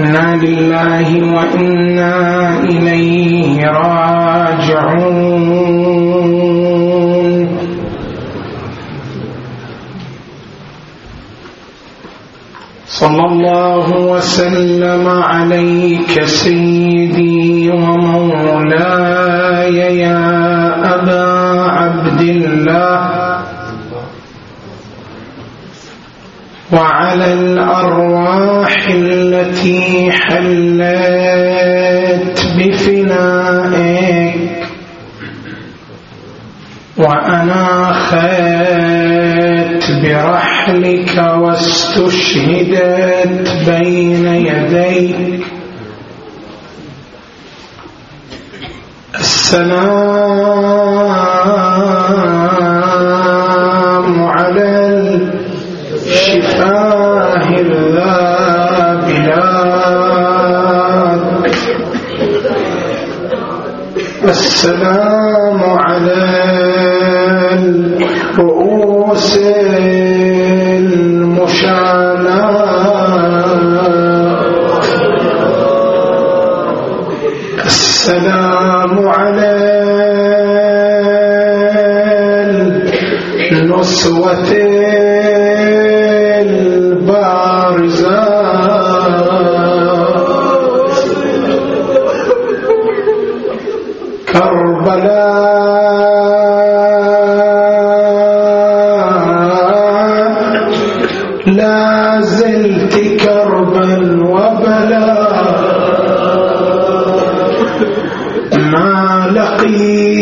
إنا لله وإنا إليه راجعون صلى الله وسلم عليك سيدي ومولاي يا أبا عبد الله وعلى الأرواح التي حلت بفنائك. وأنا وأناخت برحلك واستشهدت بين يديك. السلام السلام على رؤوس المشعلة السلام على النصوة الرحيم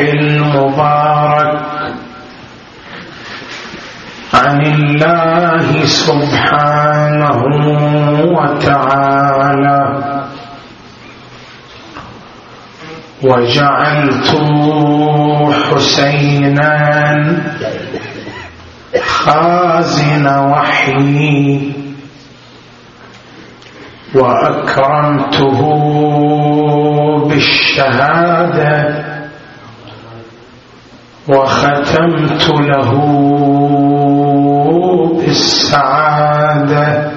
المبارك. عن الله سبحانه وتعالى. وجعلت حسينا خازن وحيي. وأكرمته بالشهادة. وختمت له بالسعادة.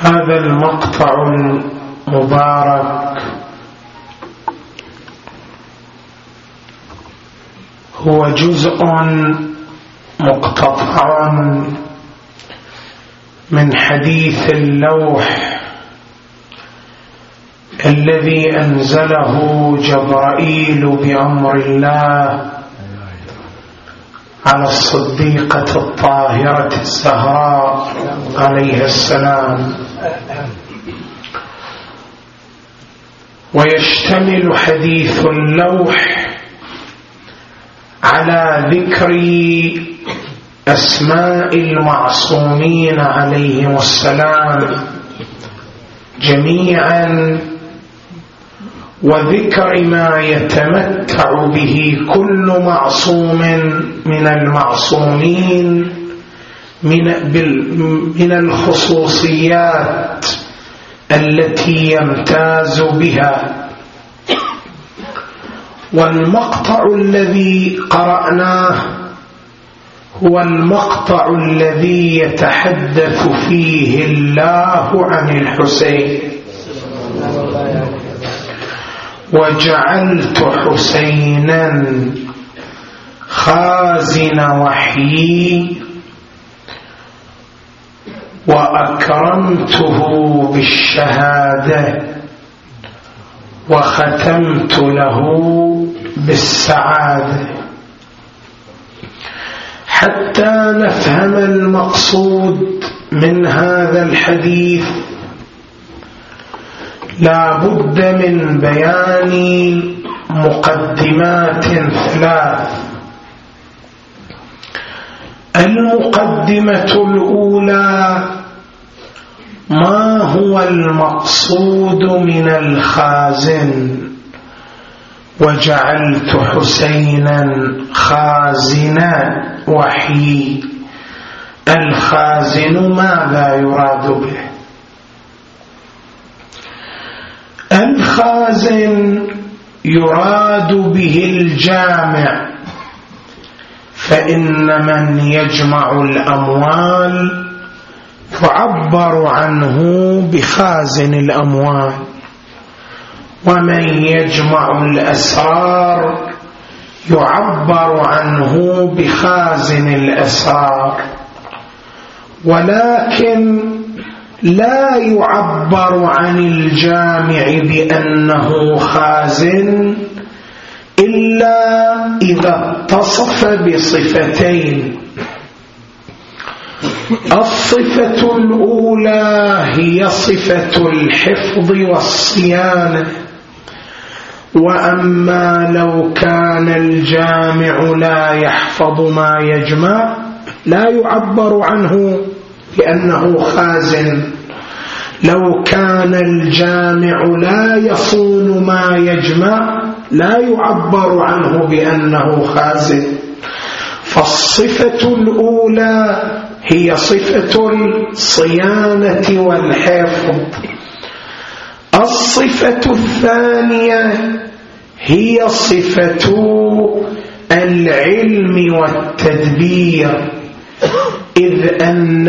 هذا المقطع المبارك هو جزء مقتطع من حديث اللوح. الذي أنزله جبرائيل بأمر الله على الصديقة الطاهرة الزهراء عليها السلام. ويشتمل حديث اللوح على ذكر أسماء المعصومين عليهم السلام جميعا وذكر ما يتمتع به كل معصوم من المعصومين من, من الخصوصيات التي يمتاز بها. والمقطع الذي قرأناه هو المقطع الذي يتحدث فيه الله عن الحسين. وجعلت حسينا خازن وحيي وأكرمته بالشهادة وختمت له بالسعادة. حتى نفهم المقصود من هذا الحديث لا بد من بيان مقدمات ثلاث. المقدمة الأولى ما هو المقصود من الخازن؟ وجعلت حسينا خازنا وحي. الخازن ماذا يراد به؟ الخازن يراد به الجامع. فإن من يجمع الأموال تعبر عنه بخازن الأموال. ومن يجمع الأسرار يعبر عنه بخازن الأسرار. ولكن لا يعبر عن الجامع بأنه خازن إلا إذا اتصف بصفتين. الصفة الأولى هي صفة الحفظ والصيانة. وأما لو كان الجامع لا يحفظ ما يجمع لا يعبر عنه. بأنه خازن. لو كان الجامع لا يصون ما يجمع لا يعبر عنه بأنه خازن. فالصفة الأولى هي صفة الصيانة والحفظ. الصفة الثانية هي صفة العلم والتدبير. إذ أن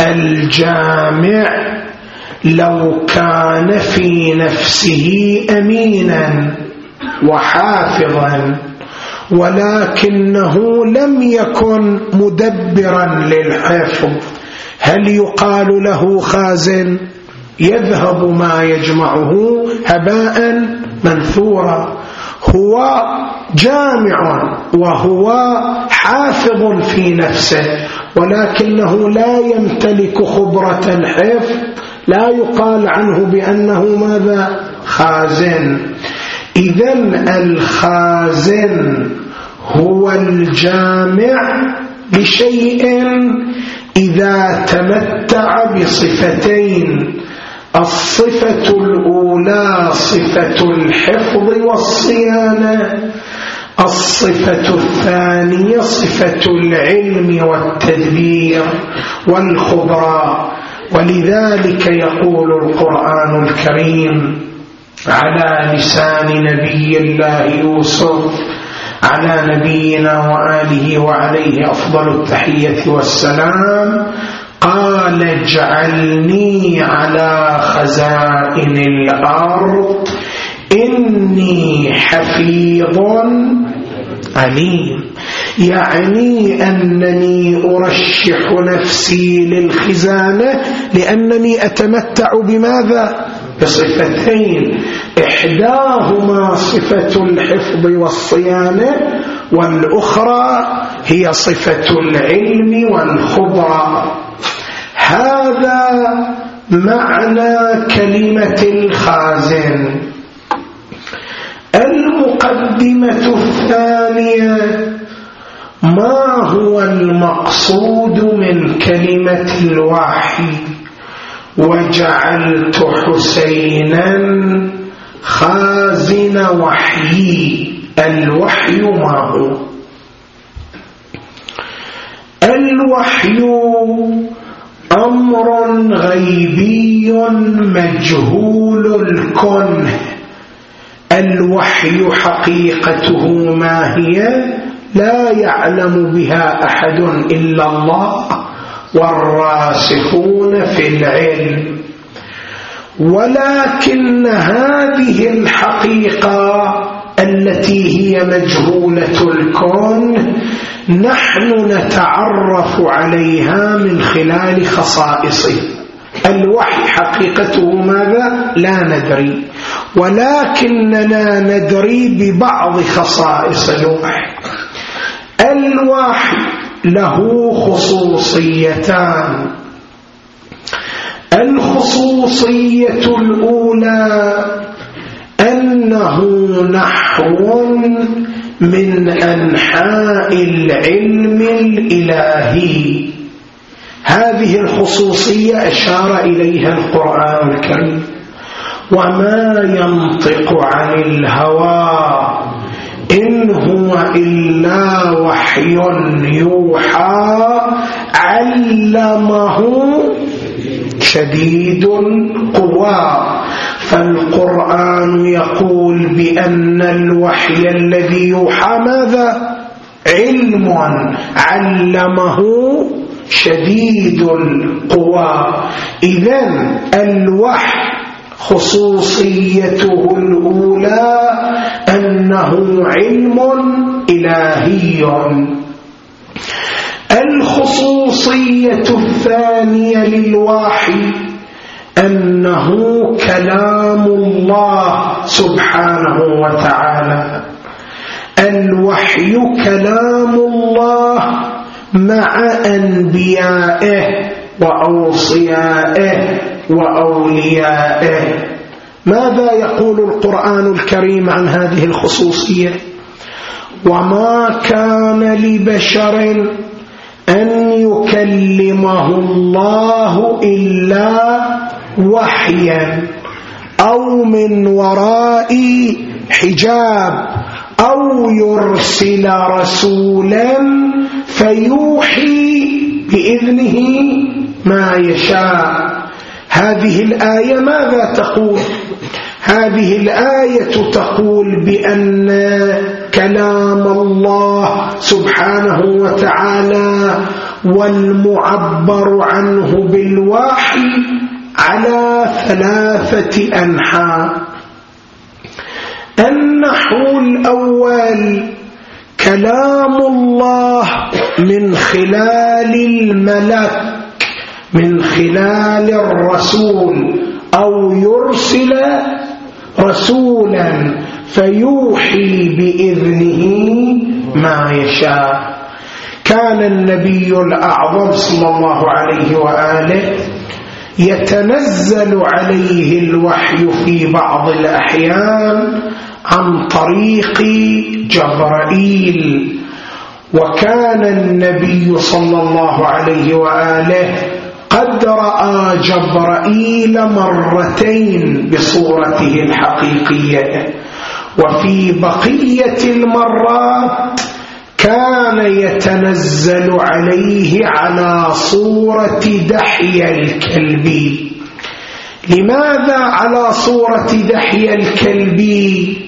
الجامع لو كان في نفسه أمينا وحافظا ولكنه لم يكن مدبرا للحفظ. هل يقال له خازن؟ يذهب ما يجمعه هباء منثورا. هو جامع وهو حافظ في نفسه. ولكنه لا يمتلك خبرة الحفظ لا يقال عنه بأنه ماذا؟ خازن. إذا الخازن هو الجامع لشيء إذا تمتع بصفتين الصفة الأولى صفة الحفظ والصيانة الصفة الثانية صفة العلم والتدبير والخبراء ولذلك يقول القرآن الكريم على لسان نبي الله يوسف على نبينا وآله وعليه أفضل التحية والسلام قال اجعلني على خزائن الأرض إني حفيظ عليم. يعني أنني أرشح نفسي للخزانة لأنني أتمتع بماذا؟ بصفتين. إحداهما صفة الحفظ والصيانة والأخرى هي صفة العلم والخبرة. هذا معنى كلمة الخازن. المقدمة الثانية ما هو المقصود من كلمة الوحي؟ وجعلت حسينا خازن وحيي الوحي ما هو؟ الوحي أمر غيبي مجهول الكنه الوحي حقيقته ما هي لا يعلم بها أحد إلا الله والراسخون في العلم. ولكن هذه الحقيقة التي هي مجهولة الكون نحن نتعرف عليها من خلال خصائصه. الوحي حقيقته ماذا؟ لا ندري. ولكننا ندري ببعض خصائص الوحي. الوحي له خصوصيتان. الخصوصية الأولى أنه نحو من أنحاء العلم الإلهي. هذه الخصوصية أشار إليها القرآن الكريم. وما ينطق عن الهوى إن هو إلا وحي يوحى علمه شديد القوى. فالقرآن يقول بأن الوحي الذي يوحى ماذا؟ علم علمه شديد القوى. إذا الوحي خصوصيته الأولى أنه علم إلهي. الخصوصية الثانية للوحي أنه كلام الله سبحانه وتعالى. الوحي كلام الله مع أنبيائه وأوصيائه وأوليائه. ماذا يقول القرآن الكريم عن هذه الخصوصية؟ وما كان لبشر أن يكلمه الله إلا وحيا أو من وراء حجاب. أو يرسل رسولا فيوحي بإذنه ما يشاء. هذه الآية ماذا تقول؟ هذه الآية تقول بأن كلام الله سبحانه وتعالى والمعبر عنه بالوحي على ثلاثة أنحاء. النحو الأول كلام الله من خلال الملك من خلال الرسول أو يرسل رسولا فيوحي بإذنه ما يشاء. كان النبي الأعظم صلى الله عليه وآله يتنزل عليه الوحي في بعض الأحيان عن طريق جبرائيل. وكان النبي صلى الله عليه وآله قد رأى جبرائيل مرتين بصورته الحقيقية. وفي بقية المرات كان يتنزل عليه على صورة دحي الكلبي لماذا على صورة دحي الكلبي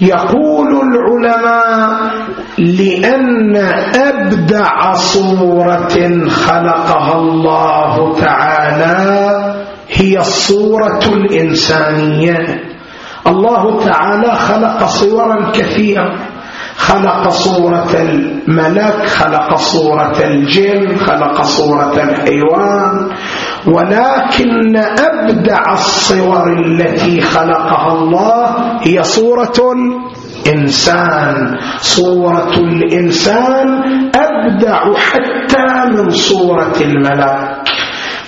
يقول العلماء لأن أبدع صورة خلقها الله تعالى هي الصورة الإنسانية. الله تعالى خلق صورا كثيرة. خلق صورة الملك خلق صورة الجن خلق صورة الحيوان. ولكن أبدع الصور التي خلقها الله هي صورة الإنسان. صورة الإنسان أبدع حتى من صورة الملك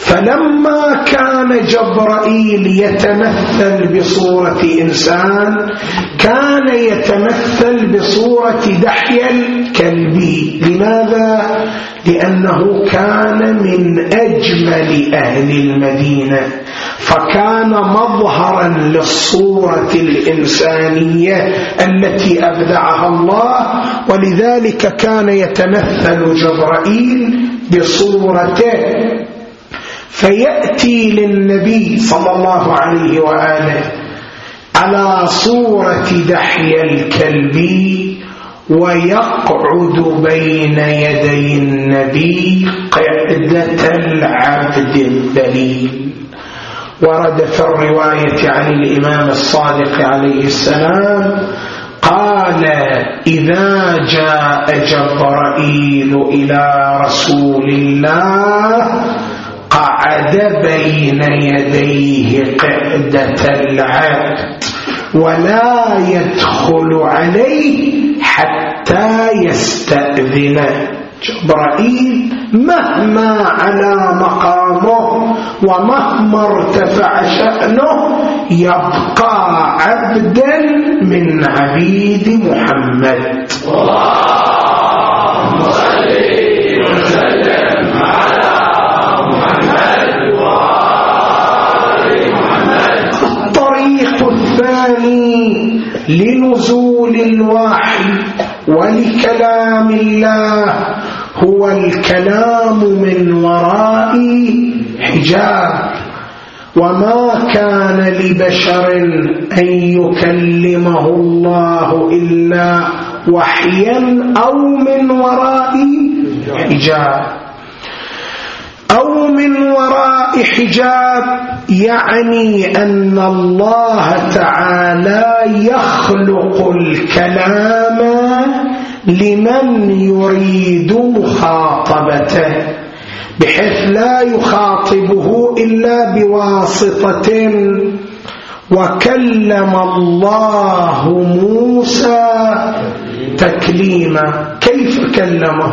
فلما كان جبرائيل يتمثل بصورة إنسان كان يتمثل بصورة دحي الكلبي لماذا؟ لأنه كان من أجمل أهل المدينة فكان مظهرا للصورة الإنسانية التي أبدعها الله ولذلك كان يتمثل جبرائيل بصورته فيأتي للنبي صلى الله عليه وآله على صورة دحي الكلب ويقعد بين يدي النبي قعدة العبد الذليل ورد في الرواية عن الإمام الصادق عليه السلام قال إذا جاء جبرائيل إلى رسول الله قعد بين يديه قعدة العبد ولا يدخل عليه حتى يستأذنه جبرائيل مهما على مقامه ومهما ارتفع شأنه يبقى عبدا من عبيد محمد. اللهم صل لنزول الوحي ولكلام الله هو الكلام من وراء حجاب. وما كان لبشر أن يكلمه الله إلا وحيا أو من وراء حجاب. من وراء حجاب يعني أن الله تعالى يخلق الكلام لمن يريد مخاطبته بحيث لا يخاطبه إلا بواسطة وكلم الله موسى تكليما. كيف كلمه؟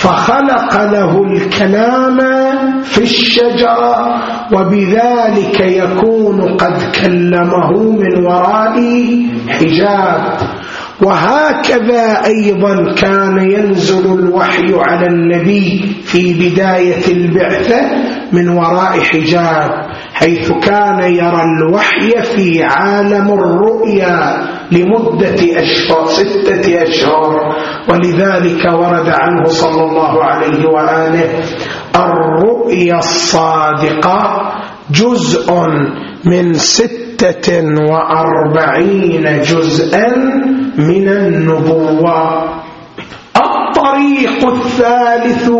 فخلق له الكلام في الشجرة وبذلك يكون قد كلمه من وراء حجاب. وهكذا أيضا كان ينزل الوحي على النبي في بداية البعثة من وراء حجاب. حيث كان يرى الوحي في عالم الرؤيا لمدة أشهر ستة أشهر. ولذلك ورد عنه صلى الله عليه وآله الرؤيا الصادقة جزء من ستة وأربعين جزءا من النبوة. الطريق الثالث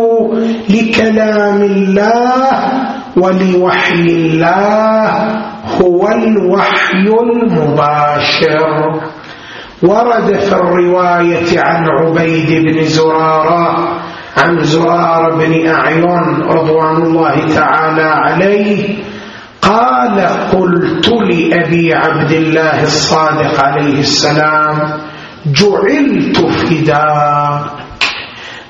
لكلام الله ولوحي الله هو الوحي المباشر. ورد في الرواية عن عبيد بن زرارة عن زرار بن أعين رضوان الله تعالى عليه قال قلت لأبي عبد الله الصادق عليه السلام جعلت فداك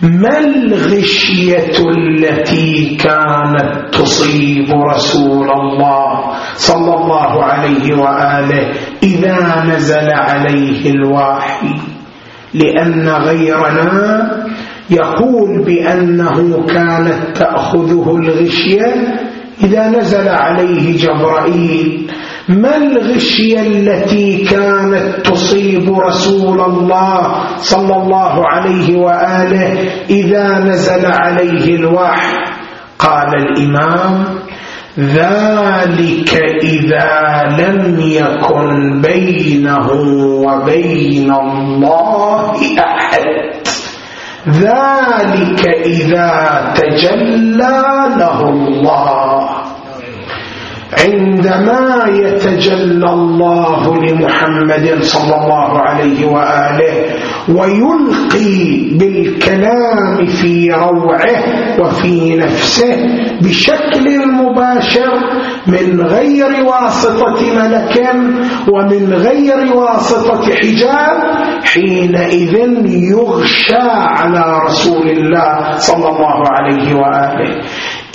ما الغشية التي كانت تصيب رسول الله صلى الله عليه وآله إذا نزل عليه الوحي؟ لأن غيرنا يقول بأنه كانت تأخذه الغشية إذا نزل عليه جبرائيل. ما الغشية التي كانت تصيب رسول الله صلى الله عليه وآله إذا نزل عليه الوحي؟ قال الإمام ذلك إذا لم يكن بينه وبين الله أحد. ذلك إذا تجلى له الله. عندما يتجلى الله لمحمد صلى الله عليه وآله ويلقي بالكلام في روعه وفي نفسه بشكل مباشر من غير واسطة ملك ومن غير واسطة حجاب حينئذ يغشى على رسول الله صلى الله عليه وآله.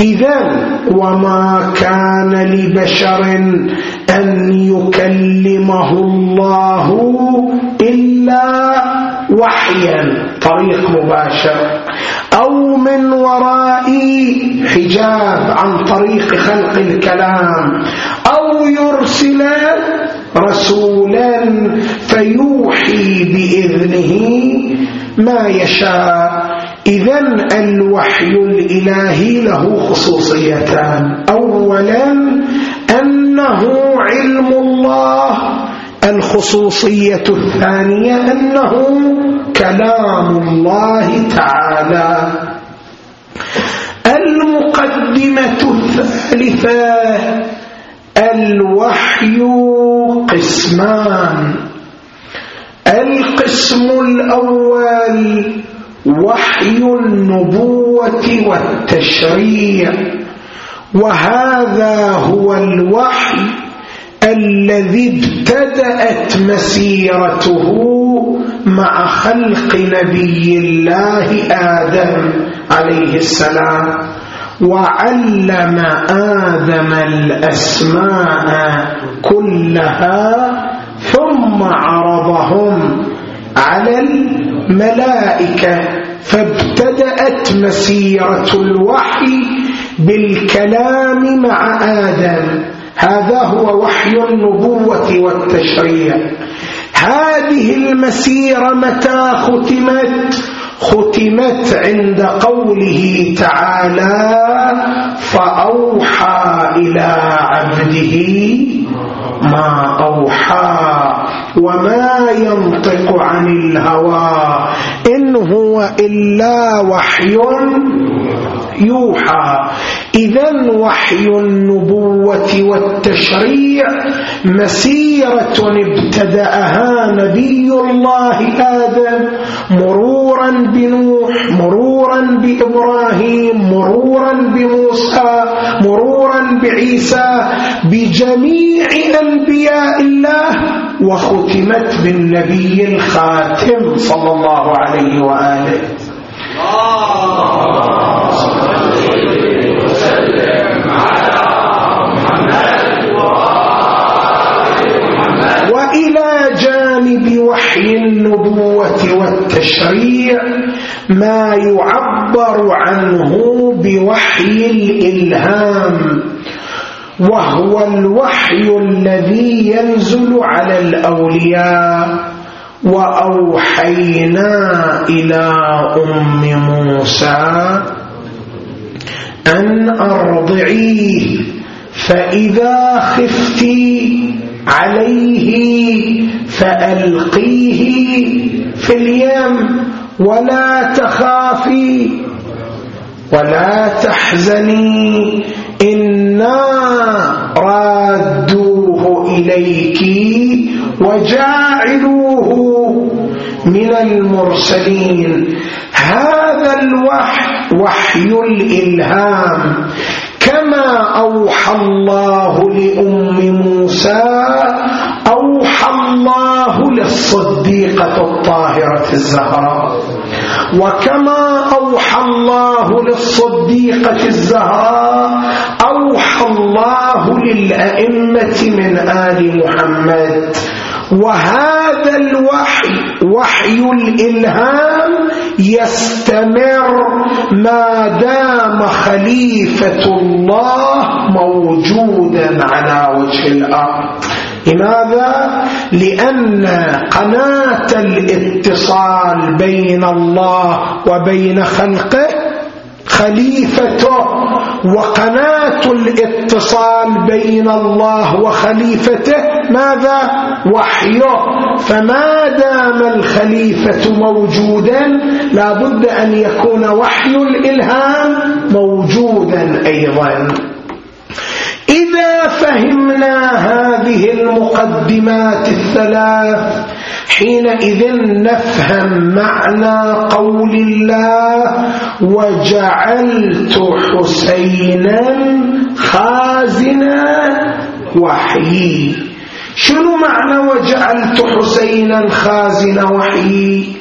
إذا وما كان لبشر أن يكلمه الله إلا وحيا طريق مباشر. أو من وراء حجاب عن طريق خلق الكلام. أو يرسل رسولا فيوحي بإذنه ما يشاء. إذا الوحي الإلهي له خصوصيتان. أولا أنه علم الله. الخصوصية الثانية أنه كلام الله تعالى. المقدمة الثالثة الوحي قسمان. القسم الأول وحي النبوة والتشريع. وهذا هو الوحي الذي ابتدأت مسيرته مع خلق نبي الله آدم عليه السلام وعلم آدم الأسماء كلها ثم عرضهم على الملائكة فابتدأت مسيرة الوحي بالكلام مع آدم. هذا هو وحي النبوة والتشريع. هذه المسيرة متى ختمت؟ ختمت عند قوله تعالى فأوحى إلى عبده ما أوحى وما ينطق عن الهوى إن هو إلا وحي يوحى. إذا وحي النبوة والتشريع مسيرة ابتدأها نبي الله آدم مرورا بنوح مرورا بإبراهيم مرورا بموسى مرورا بعيسى بجميع أنبياء الله وختمت بالنبي الخاتم صلى الله عليه وآله. وإلى وحي النبوة والتشريع ما يعبر عنه بوحي الإلهام وهو الوحي الذي ينزل على الأولياء وأوحينا إلى أم موسى أن أرضعيه فإذا خفتي عليه فألقيه في اليم ولا تخافي ولا تحزني إنا رادوه إليك وجاعلوه من المرسلين. هذا الوحي وحي الإلهام. كما أوحى الله لأم موسى أوحى الله للصديقة الطاهرة الزهراء. وكما أوحى الله للصديقة الزهراء أوحى الله للأئمة من آل محمد. وهذا الوحي وحي الإلهام يستمر ما دام خليفة الله موجودا على وجه الأرض. لماذا؟ لأن قناة الاتصال بين الله وبين خلقه خليفته وقناة الاتصال بين الله وخليفته ماذا؟ وحيه فما دام الخليفة موجودا لا بد أن يكون وحي الإلهام موجودا أيضا إذا فهمنا هذه المقدمات الثلاث حينئذ نفهم معنى قول الله وجعلت حسينا خازنا وحيي. شنو معنى وجعلت حسينا خازن وحيي؟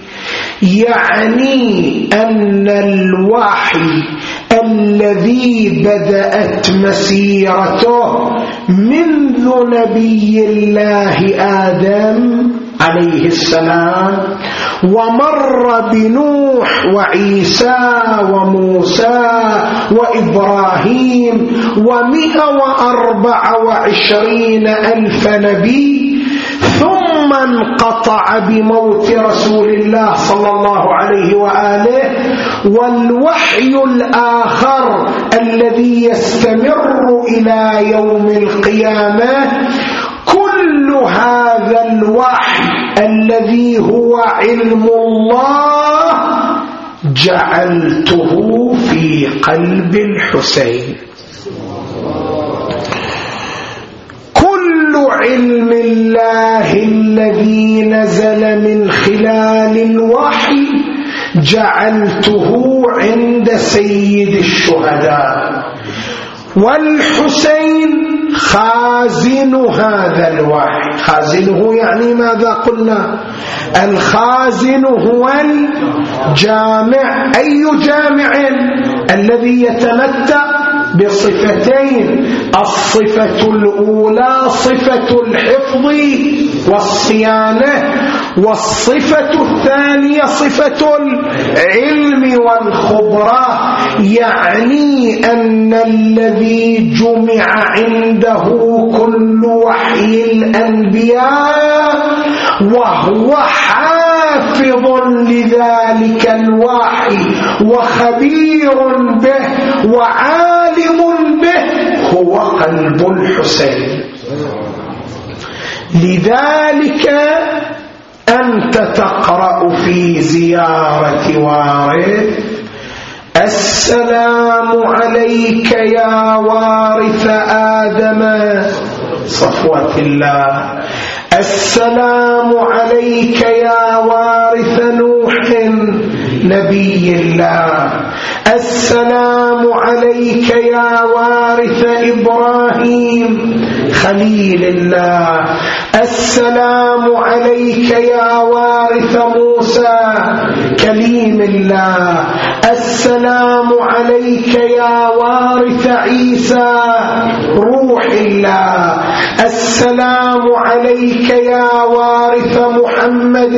يعني أن الوحي الذي بدأت مسيرته منذ نبي الله آدم عليه السلام ومر بنوح وعيسى وموسى وإبراهيم ومئة وأربع وعشرين ألف نبي ثم انقطع بموت رسول الله صلى الله عليه وآله والوحي الآخر الذي يستمر إلى يوم القيامة كل هذا الوحي الذي هو علم الله جعلته في قلب الحسين كل علم الله الذي نزل من خلال الوحي جعلته عند سيد الشهداء. والحسين خازن هذا الوحي. خازنه يعني ماذا قلنا؟ الخازن هو الجامع. أي جامع؟ الذي يتمتع بصفتين الصفة الأولى صفة الحفظ والصيانة والصفة الثانية صفة العلم والخبرة يعني أن الذي جمع عنده كل وحي الأنبياء وهو حافظ لذلك الوحي وخبير به وعالم به هو قلب الحسين. لذلك أنت تقرأ في زيارة وارث. السلام عليك يا وارث آدم. صفوة الله. السلام عليك يا وارث نوح. نبي الله السلام عليك يا وارث إبراهيم. خليل الله. السلام عليك يا وارث موسى. كليم الله. السلام عليك يا وارث عيسى. روح الله. السلام عليك يا وارث محمد.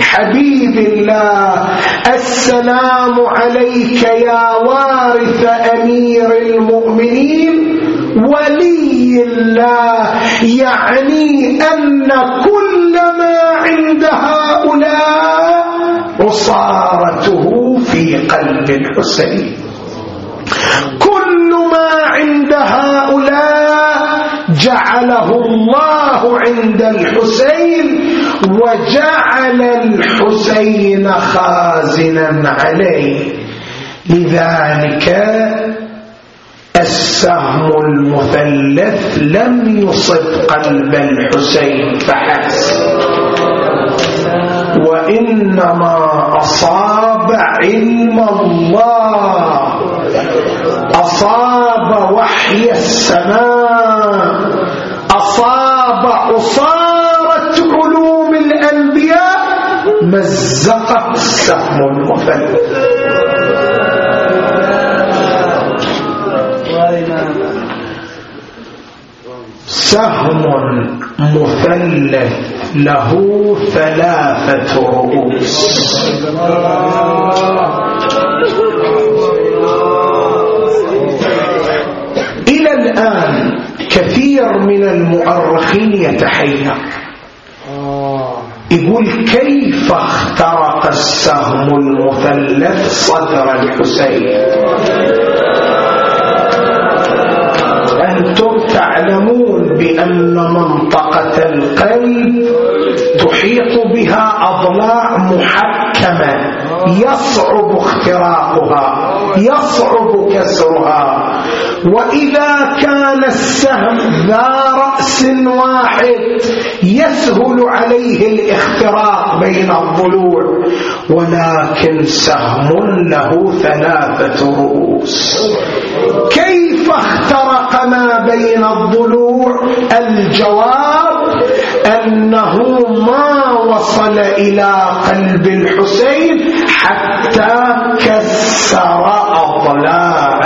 حبيب الله. السلام عليك يا وارث أمير المؤمنين. ولي الله يعني أن كل ما عند هؤلاء عصارته في قلب الحسين. كل ما عند هؤلاء جعله الله عند الحسين وجعل الحسين خازنا عليه. لذلك السهم المثلث لم يصب قلب الحسين فحسب. وإنما أصاب علم الله. أصاب وحي السماء. أصاب عصارة علوم الأنبياء. مزقت السهم المثلث. سهم مثلث له ثلاثة رؤوس. إلى الآن كثير من المؤرخين يتحير. يقول كيف اخترق السهم المثلث صدر الحسين؟ أنتم تعلمون بأن منطقة القلب تحيط بها أضلاع محكمة يصعب اختراقها يصعب كسرها. وإذا كان السهم ذا رأس واحد يسهل عليه الاختراق بين الضلوع ولكن سهم له ثلاثة رؤوس. كيف اخترق ما بين الضلوع؟ الجواب أنه ما وصل إلى قلب الحسين حتى كسر أضلاع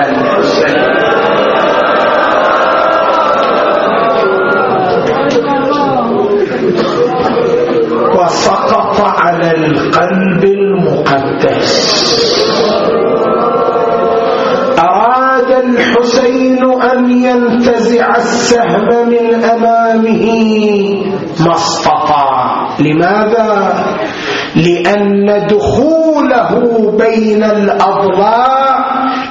القلب المقدس. أراد الحسين أن ينتزع السهم من أمامه ما استطاع. لماذا؟ لأن دخوله بين الأضلاع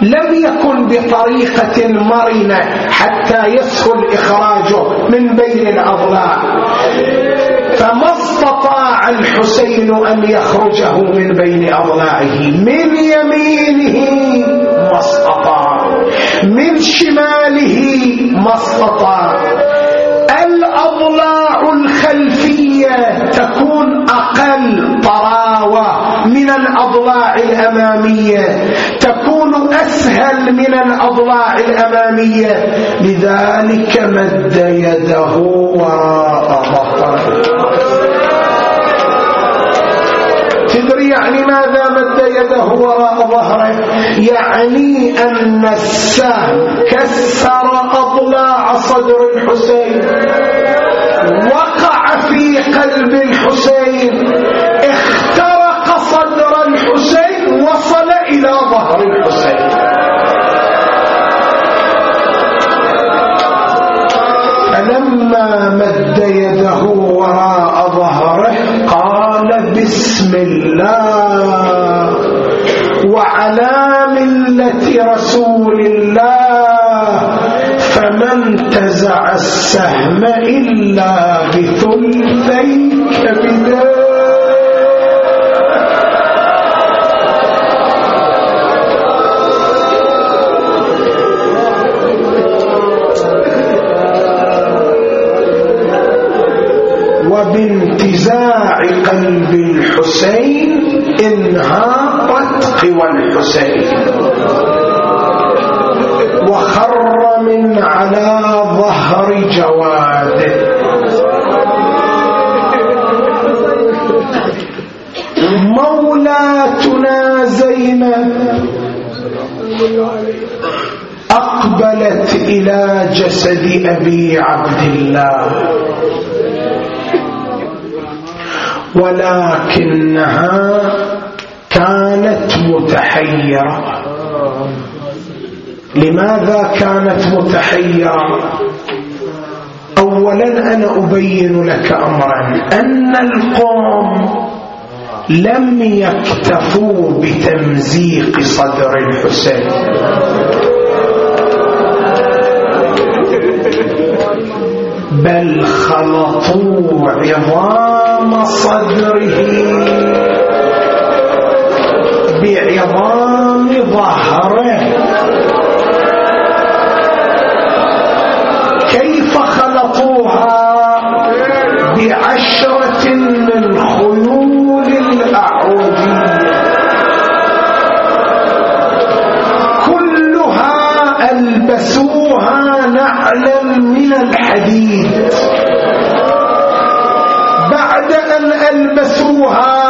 لم يكن بطريقة مرنة حتى يسهل إخراجه من بين الأضلاع. فما الحسين أن يخرجه من بين أضلاعه. من يمينه ما استطاع. من شماله ما استطاع. الأضلاع الخلفية تكون أقل طراوة من الأضلاع الأمامية. تكون أسهل من الأضلاع الأمامية. لذلك مد يده وراء ظهره يعني ماذا مد يده وراء ظهره؟ يعني أن السهم كسر أضلاع صدر الحسين. وقع في قلب الحسين. اخترق صدر الحسين وصل إلى ظهر الحسين. فلما مد رسول الله فما انتزع السهم إلا بثلثي كبده وبانتزاع قلب الحسين انهارت قوى الحسين. من على ظهر جواده. مولاتنا زينب أقبلت إلى جسد أبي عبد الله. ولكنها كانت متحيرة. لماذا كانت متحيرة؟ أولا أنا أبين لك أمرا أن القوم لم يكتفوا بتمزيق صدر الحسين. بل خلطوا عظام صدره بعظام ظهره. ألبسوها نعلا من الحديد. بعد أن ألبسوها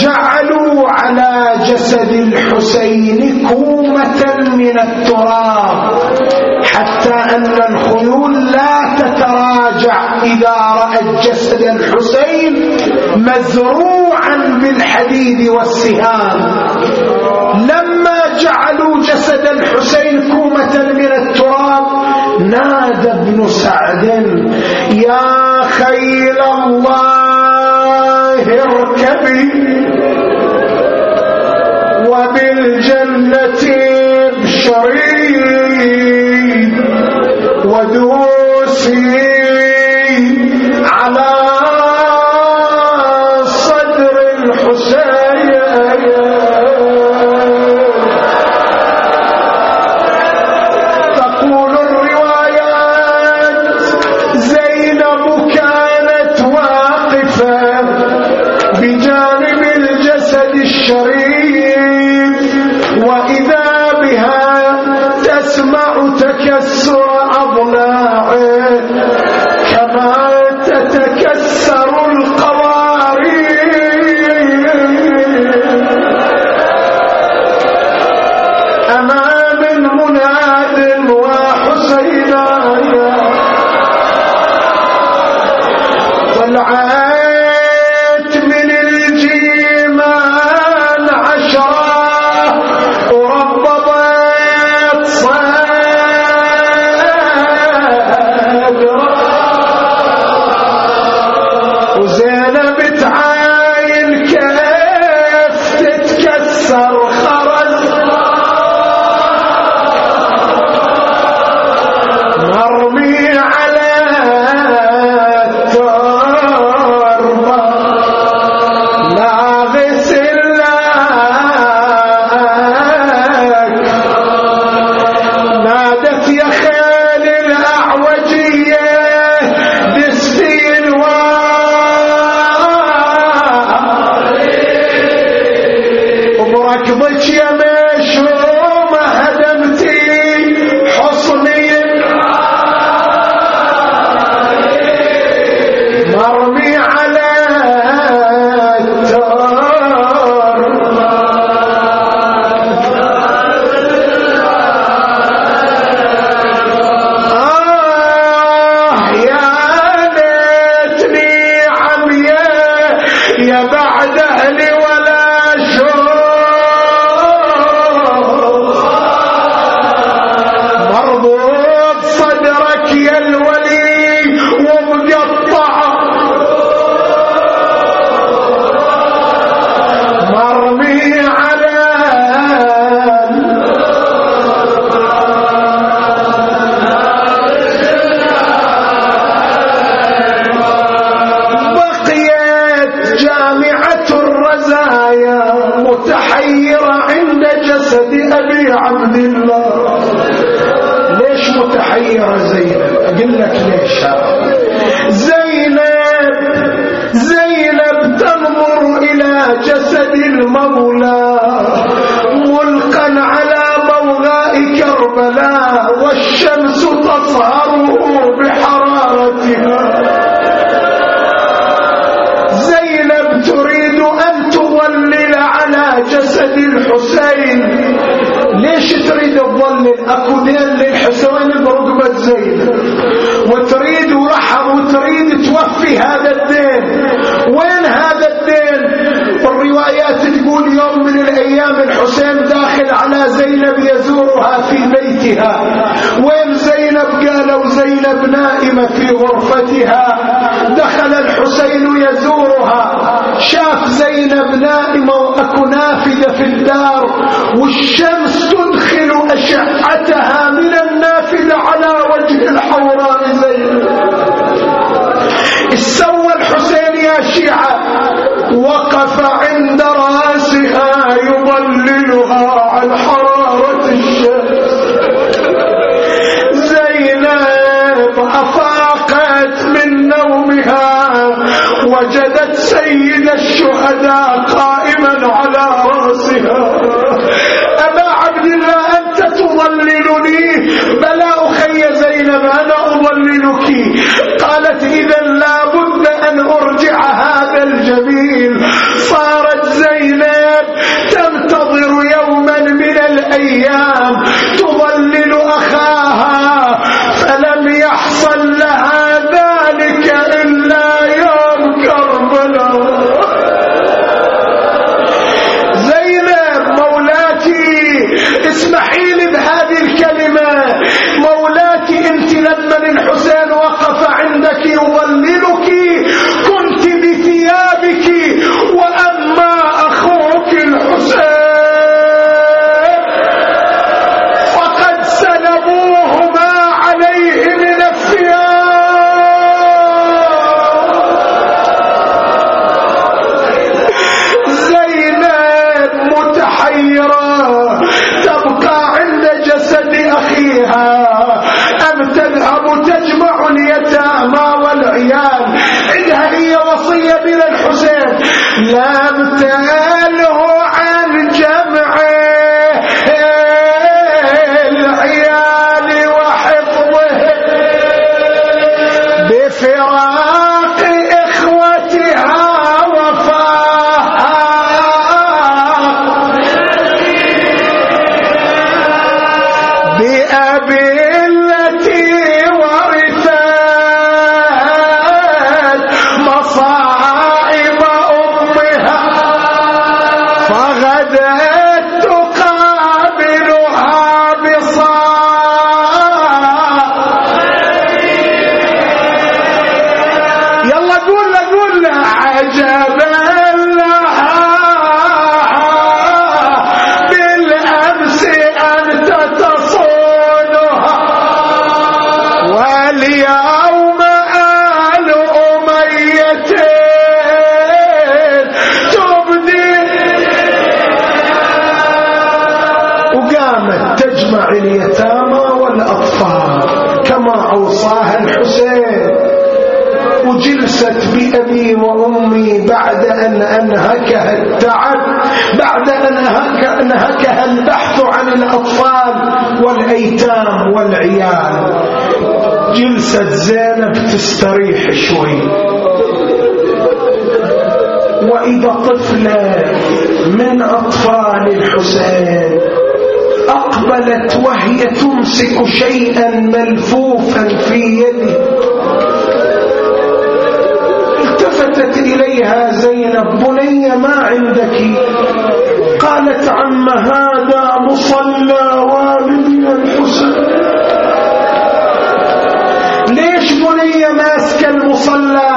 جعلوا على جسد الحسين كومة من التراب حتى أن الخيول لا تتراجع إذا رأت جسد الحسين مزروعا بالحديد والسهام. لما جعلوا جسد الحسين كومة من التراب نادى ابن سعد يا خيل الله اركبي وبالجنة ابشري ودوسي أمرا فراق ستة زينب تستريح شوي. وإذا طفلة من أطفال الحسين أقبلت وهي تمسك شيئا ملفوفا في يده التفتت إليها زينب بني ما عندك؟ قالت عم هذا مصلى والدي الحسين صلى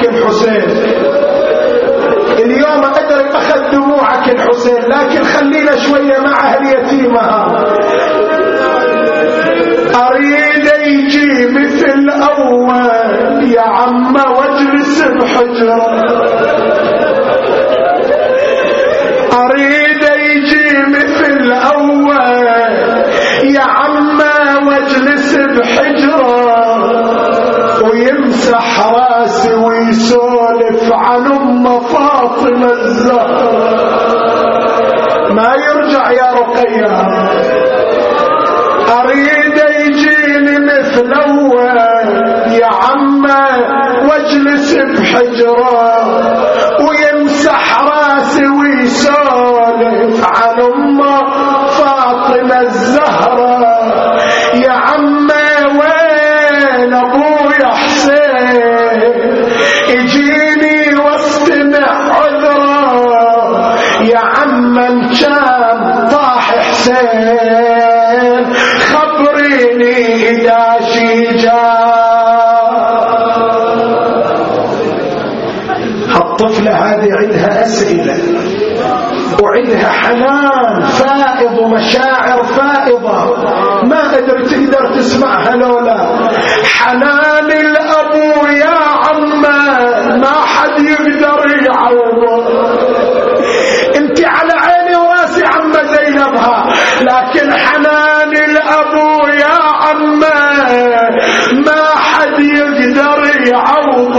لكن الحسين. اليوم ادري أخذ دموعك الحسين لكن خلينا شوية مع اليتيمة أريد يجي مثل أول يا عم واجلس بحجرة. أريد يجي مثل أول يا عم واجلس بحجرة. ويمسح رأسي الناس ويسولف عن أم فاطمة الزهراء ما يرجع يا رقية. أريد يجيني مثل أول يا عمة واجلس بحجرة ويمسح راسي ويسولف يقدر يعوض انت على عيني وراسي عم زينبها لكن حنان الأبو يا عمة ما حد يقدر يعوض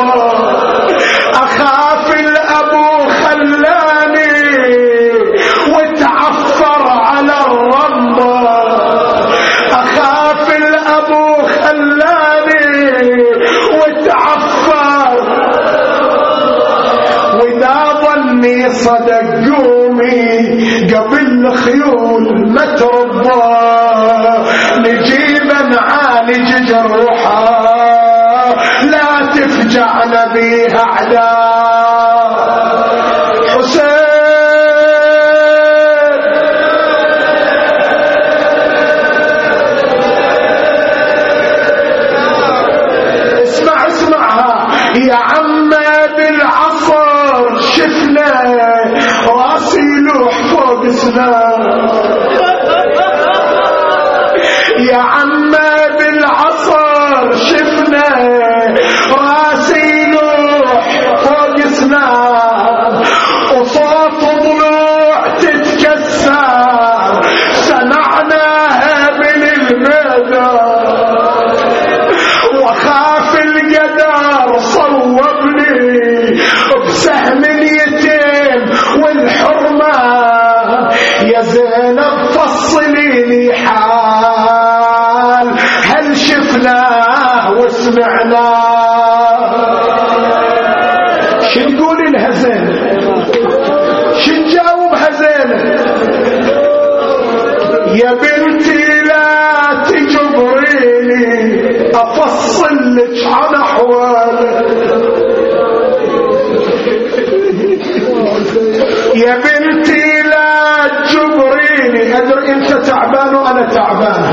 قالوا أنا تعبان.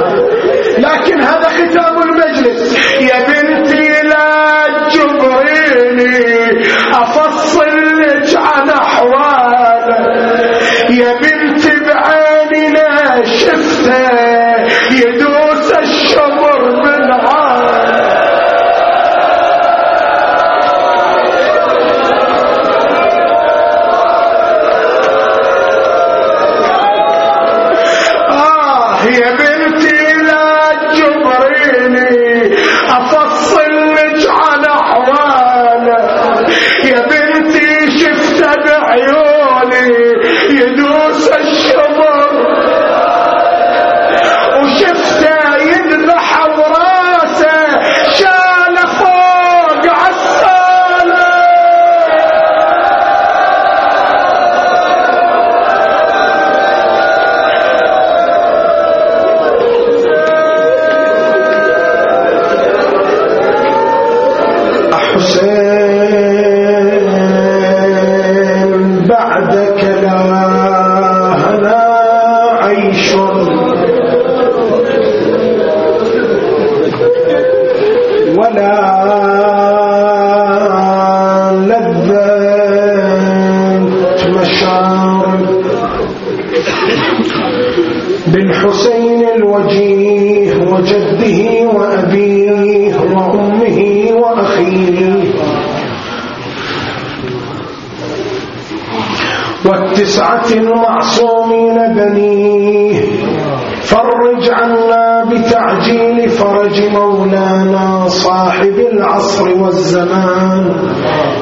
فرج عنا بتعجيل فرج مولانا صاحب العصر والزمان.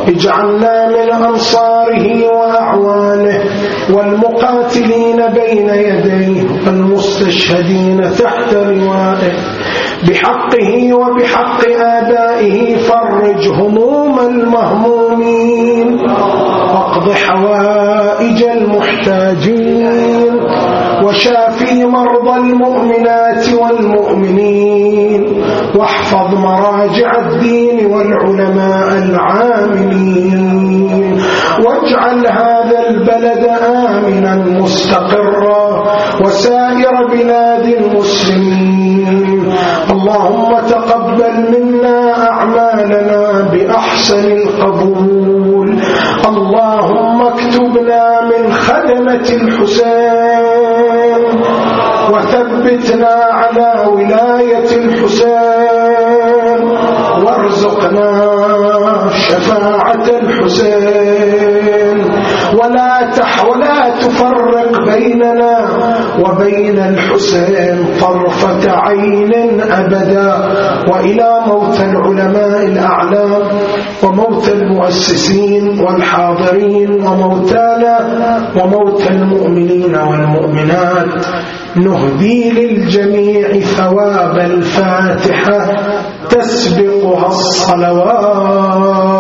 اجعلنا من أنصاره وأعوانه والمقاتلين بين يديه والمستشهدين تحت روائه. بحقه وبحق آبائه فرج هموم المهمومين. واقض حوائج المحتاجين. وشافي مرضى المؤمنات والمؤمنين واحفظ مراجع الدين والعلماء العاملين واجعل هذا البلد آمنا مستقرا وسائر بلاد المسلمين. اللهم تقبل منا أعمالنا بأحسن القبول. اللهم اكتبنا من خدمة الحسين وثبتنا على ولاية الحسين وارزقنا شفاعة الحسين. ولا تح ولا تفرق بيننا وبين الحسين طرفة عين أبدا وإلى موت العلماء الأعلام وموت المؤسسين والحاضرين وموتانا وموت المؤمنين والمؤمنات. نهدي للجميع ثواب الفاتحة. تسبقها الصلوات.